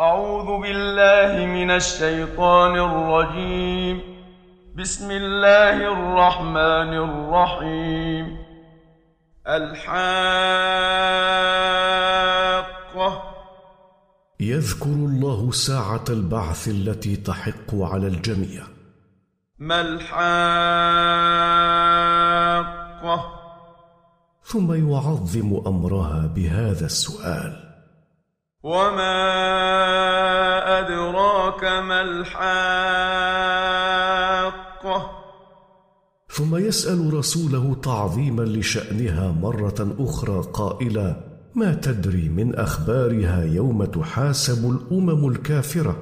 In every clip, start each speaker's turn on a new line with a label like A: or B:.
A: أعوذ بالله من الشيطان الرجيم. بسم الله الرحمن الرحيم. الحاقة.
B: يذكر الله ساعة البعث التي تحق على الجميع.
A: ما الحاقة؟
B: ثم يعظم أمرها بهذا السؤال.
A: وما أدراك ما الحاقة
B: ثم يسأل رسوله تعظيما لشأنها مرة أخرى قائلا ما تدري من أخبارها يوم تحاسب الأمم الكافرة؟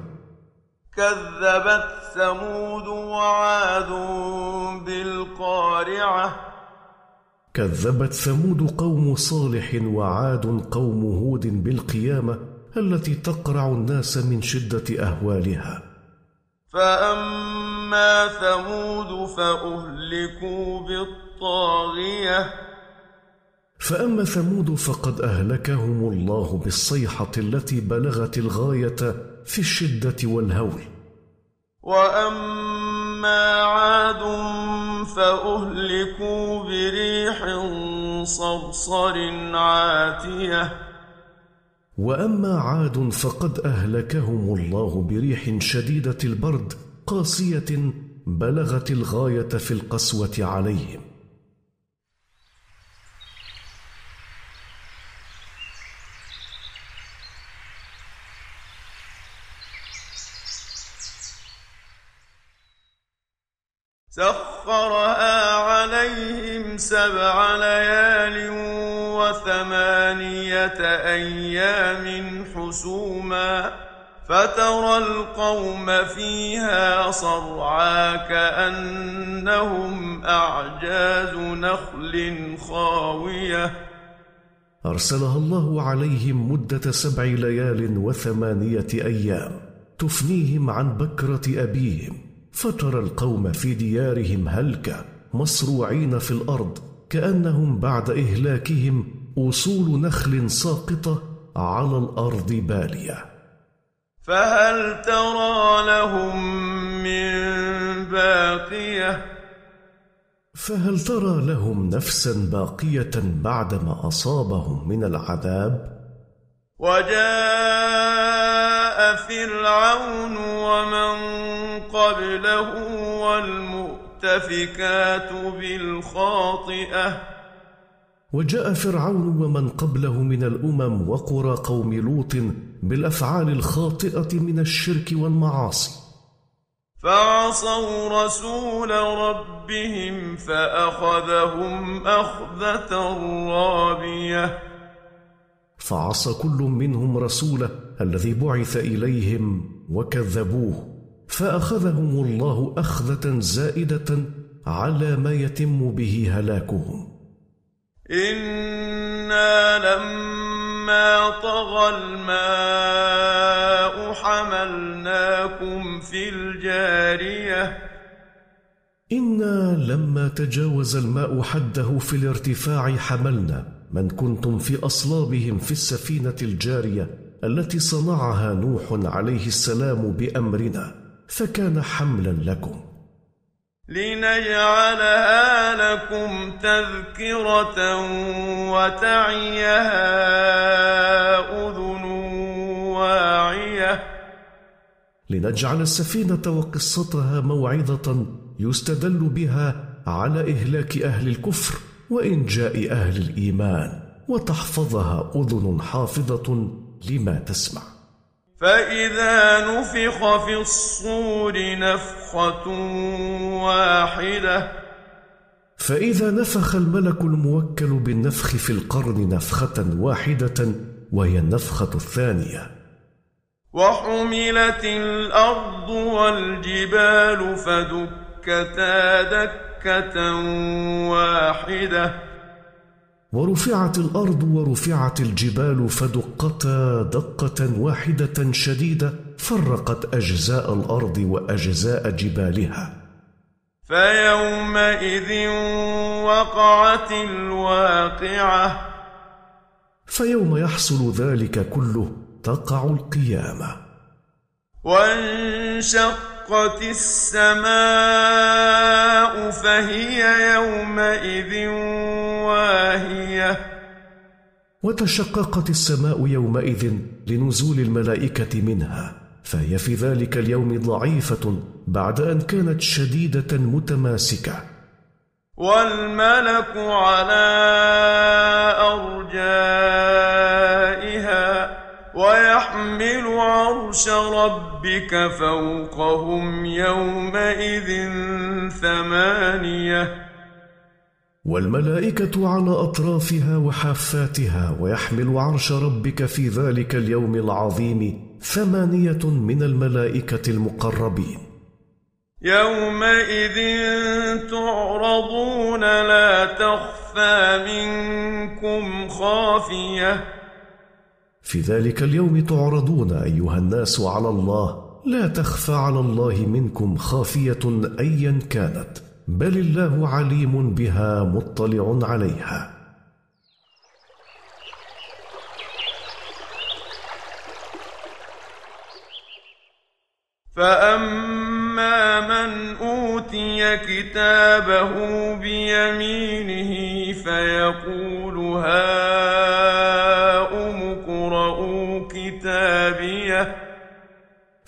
A: كذبت ثمود وعاد بالقارعة
B: كذبت ثمود قوم صالح وعاد قوم هود بالقيامة التي تقرع الناس من شدة أهوالها.
A: فأما ثمود فأهلكوا بالطاغية.
B: فأما ثمود فقد أهلكهم الله بالصيحة التي بلغت الغاية في الشدة والهول.
A: وأما عاد فأهلكوا بريح صرصر عاتية.
B: وأما عاد فقد أهلكهم الله بريح شديدة البرد قاسية بلغت الغاية في القسوة عليهم.
A: سخرها عليهم سبع ليال وثمانية أيام حسوما فترى القوم فيها صرعا كأنهم أعجاز نخل خاوية.
B: أرسلها الله عليهم مدة سبع ليال وثمانية أيام تفنيهم عن بكرة أبيهم. فترى القوم في ديارهم هلكة مصروعين في الأرض كأنهم بعد إهلاكهم أصول نخل ساقطة على الأرض بالية.
A: فهل ترى لهم من باقية؟
B: فهل ترى لهم نفسا باقية بعدما أصابهم من العذاب؟
A: وجاء فرعون ومن قبله والمؤتفكات بالخاطئة.
B: وجاء فرعون ومن قبله من الأمم وقرى قوم لوط بالأفعال الخاطئة من الشرك والمعاصي.
A: فعصوا رسول ربهم فأخذهم أخذة رابية.
B: فعصى كل منهم رسوله الذي بعث إليهم وكذبوه فأخذهم الله أخذة زائدة على ما يتم به هلاكهم.
A: إنا لما طغى الماء حملناكم في الجارية
B: أنا لما تجاوز الماء حده في الارتفاع حملنا من كنتم في اصلابهم في السفينه الجاريه التي صنعها نوح عليه السلام بامرنا فكان حملا لكم
A: لنجعلها لكم تذكرة وتعيها أذن واعية
B: لنجعل السفينة وقصتها موعظة يستدل بها على إهلاك أهل الكفر وإنجاء أهل الإيمان وتحفظها أذن حافظة لما تسمع.
A: فإذا نفخ في الصور نفخة واحدة.
B: فإذا نفخ الملك الموكل بالنفخ في القرن نفخة واحدة وهي النفخة الثانية.
A: وحملت الأرض والجبال فدكتا دكة واحدة.
B: ورفعت الأرض ورفعت الجبال فدقتا دقة واحدة شديدة فرقت أجزاء الأرض وأجزاء جبالها.
A: فيومئذ وقعت الواقعة.
B: فيوم يحصل ذلك كله تقع القيامة.
A: وانشقت السماء فهي يومئذ واهية.
B: وتشققت السماء يومئذ لنزول الملائكة منها فهي في ذلك اليوم ضعيفة بعد أن كانت شديدة متماسكة.
A: والملك على أرجائها ويحمل عرش ربك فوقهم يومئذ ثمانية.
B: والملائكة على أطرافها وحافاتها ويحمل عرش ربك في ذلك اليوم العظيم ثمانية من الملائكة المقربين.
A: يومئذ تعرضون لا تخفى منكم خافية.
B: في ذلك اليوم تعرضون أيها الناس على الله لا تخفى على الله منكم خافية ايا كانت بل الله عليم بها مطلع عليها.
A: فأما من أوتي كتابه بيمينه فيقول هاؤم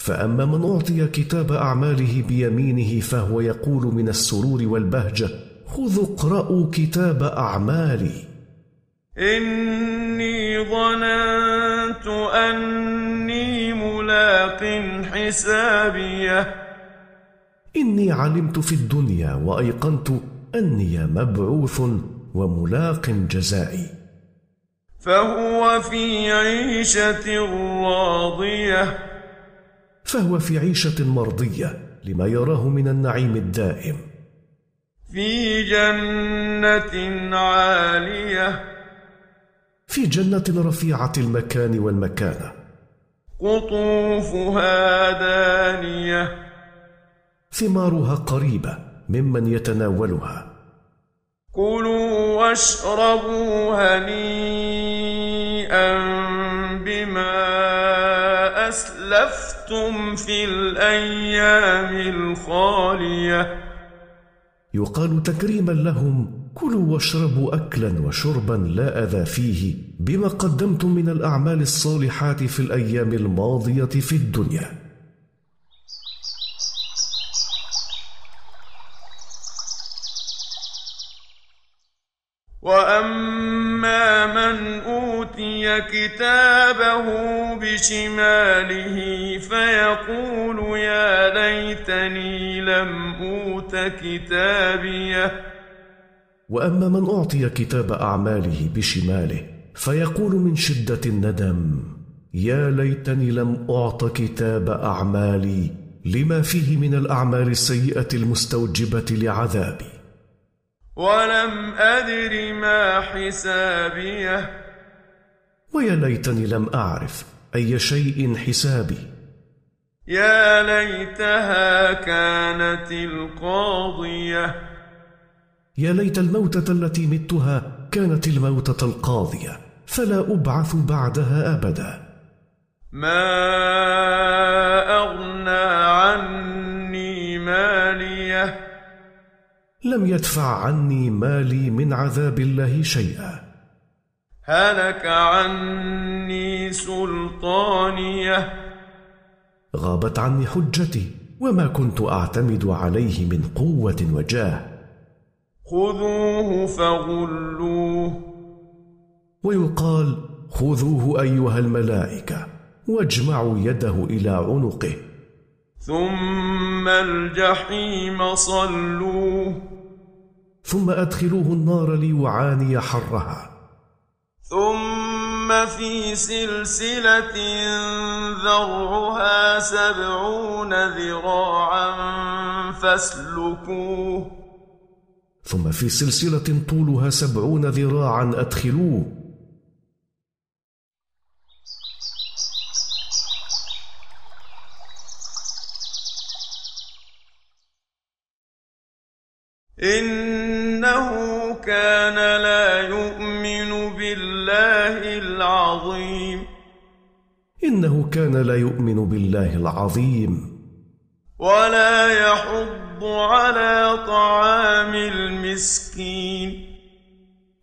B: فأما من أعطي كتاب أعماله بيمينه فهو يقول من السرور والبهجة خذوا اقرأوا كتاب أعمالي.
A: إني ظننت أني ملاق حسابيه.
B: إني علمت في الدنيا وأيقنت أني مبعوث وملاق جزائي.
A: فهو في عيشة راضية.
B: فهو في عيشة مرضية لما يراه من النعيم الدائم.
A: في جنة عالية.
B: في جنة رفيعة المكان والمكانه
A: قطوفها دانية.
B: ثمارها قريبة ممن يتناولها.
A: كلوا واشربوا هنيئا. أسلفتم في الأيام الخالية.
B: يقال تكريما لهم كلوا واشربوا اكلا وشربا لا أذى فيه بما قدمتم من الأعمال الصالحات في الأيام الماضية في الدنيا.
A: وأما من أوتي كتابه بشماله فيقول يا ليتني لم أوت كتابيه
B: وأما من اعطي كتاب اعماله بشماله فيقول من شده الندم يا ليتني لم اعط كتاب اعمالي لما فيه من الاعمال السيئه المستوجبه لعذابي؟
A: ولم أدر ما حسابيه
B: ويا ليتني لم أعرف أي شيء حسابي.
A: يا ليتها كانت القاضية.
B: يا ليت الموتة التي متها كانت الموتة القاضية. فلا أبعث بعدها أبدا.
A: ما أغنى عني مالية.
B: لم يدفع عني مالي من عذاب الله شيئا.
A: هلك عني سلطانية.
B: غابت عني حجتي وما كنت أعتمد عليه من قوة وجاه.
A: خذوه فغلوه.
B: ويقال خذوه أيها الملائكة واجمعوا يده إلى عنقه.
A: ثم الجحيم صلوه.
B: ثم أدخلوه النار ليعاني حرها.
A: ثم في سلسلة ذرعها سبعون ذراعا فاسلكوه.
B: ثم في سلسلة طولها سبعون ذراعا أدخلوه.
A: إنه كان
B: إنه كان لا يؤمن بالله العظيم.
A: ولا يحض على طعام المسكين.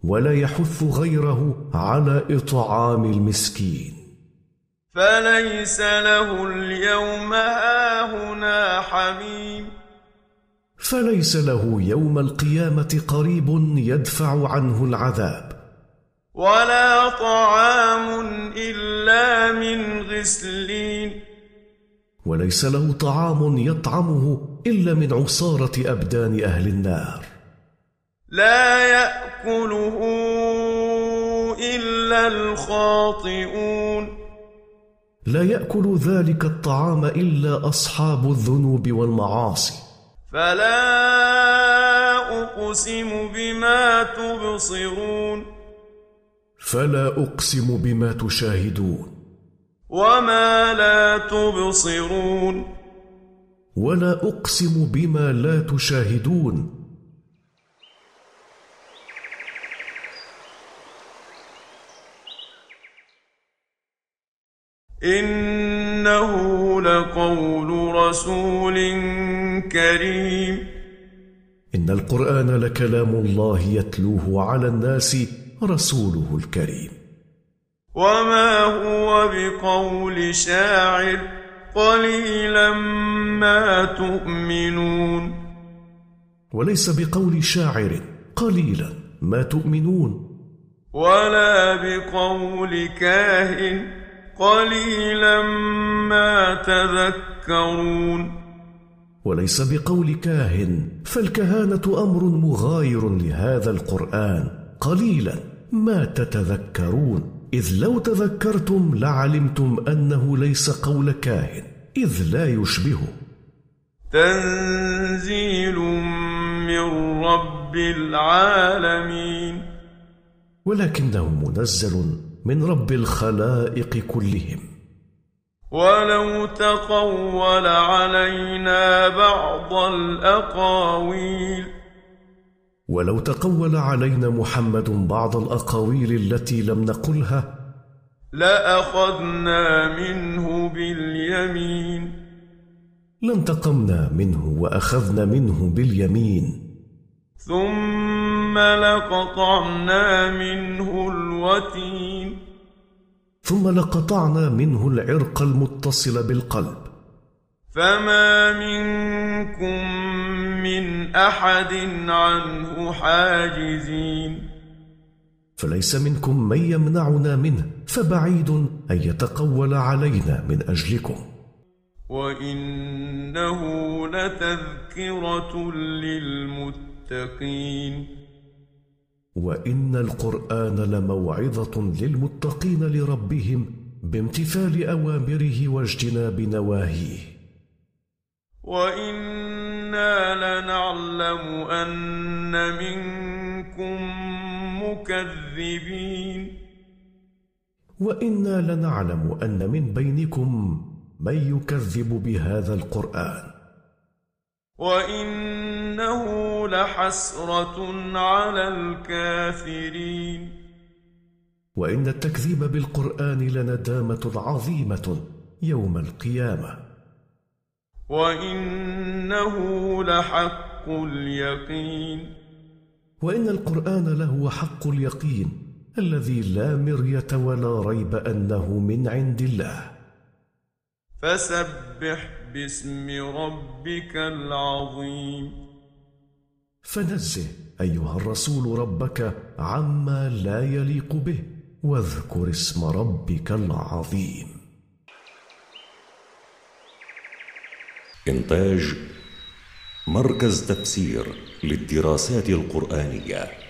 B: ولا يحث غيره على إطعام المسكين.
A: فليس له اليوم هاهنا حميم.
B: فليس له يوم القيامة قريب يدفع عنه العذاب.
A: ولا طعام إلا من غسلين.
B: وليس له طعام يطعمه إلا من عصارة أبدان أهل النار.
A: لا يأكله إلا الخاطئون.
B: لا يأكل ذلك الطعام إلا أصحاب الذنوب والمعاصي.
A: فلا أقسم بما تبصرون.
B: فلا أقسم بما تشاهدون.
A: وما لا تبصرون.
B: ولا أقسم بما لا تشاهدون.
A: إنه لقول رسول كريم.
B: إن القرآن لكلام الله يتلوه على الناس رسوله الكريم.
A: وما هو بقول شاعر قليلا ما تؤمنون.
B: وليس بقول شاعر قليلا ما تؤمنون.
A: ولا بقول كاهن قليلا ما تذكرون.
B: وليس بقول كاهن فالكهانة أمر مغاير لهذا القرآن قليلا. ما تتذكرون؟ إذ لو تذكرتم لعلمتم أنه ليس قول كاهن إذ لا يشبهه
A: تنزيل من رب العالمين.
B: ولكنه منزل من رب الخلائق كلهم.
A: ولو تقول علينا بعض الأقاويل.
B: ولو تقول علينا محمد بعض الأقاويل التي لم نقلها
A: لأخذنا منه باليمين.
B: لانتقمنا منه وأخذنا منه باليمين.
A: ثم لقطعنا منه الوتين.
B: ثم لقطعنا منه العرق المتصل بالقلب.
A: فما منكم من احد عنه حاجزين
B: فليس منكم من يمنعنا منه فبعيد ان يتقول علينا من اجلكم.
A: وانه لتذكره للمتقين
B: وان القران لموعظه للمتقين لربهم بامتثال اوامره واجتناب نواهيه.
A: وأنا لنعلم ان منكم مكذبين
B: وأنا لنعلم ان من بينكم من يكذب بهذا القران
A: وانه لحسره على الكافرين
B: وان التكذيب بالقران لندامه عظيمه يوم القيامه
A: وانه لحق اليقين
B: وان القران لهو حق اليقين الذي لا مريه ولا ريب انه من عند الله
A: فسبح باسم ربك العظيم
B: فنزه ايها الرسول ربك عما لا يليق به واذكر اسم ربك العظيم
C: إنتاج مركز تفسير للدراسات القرآنية.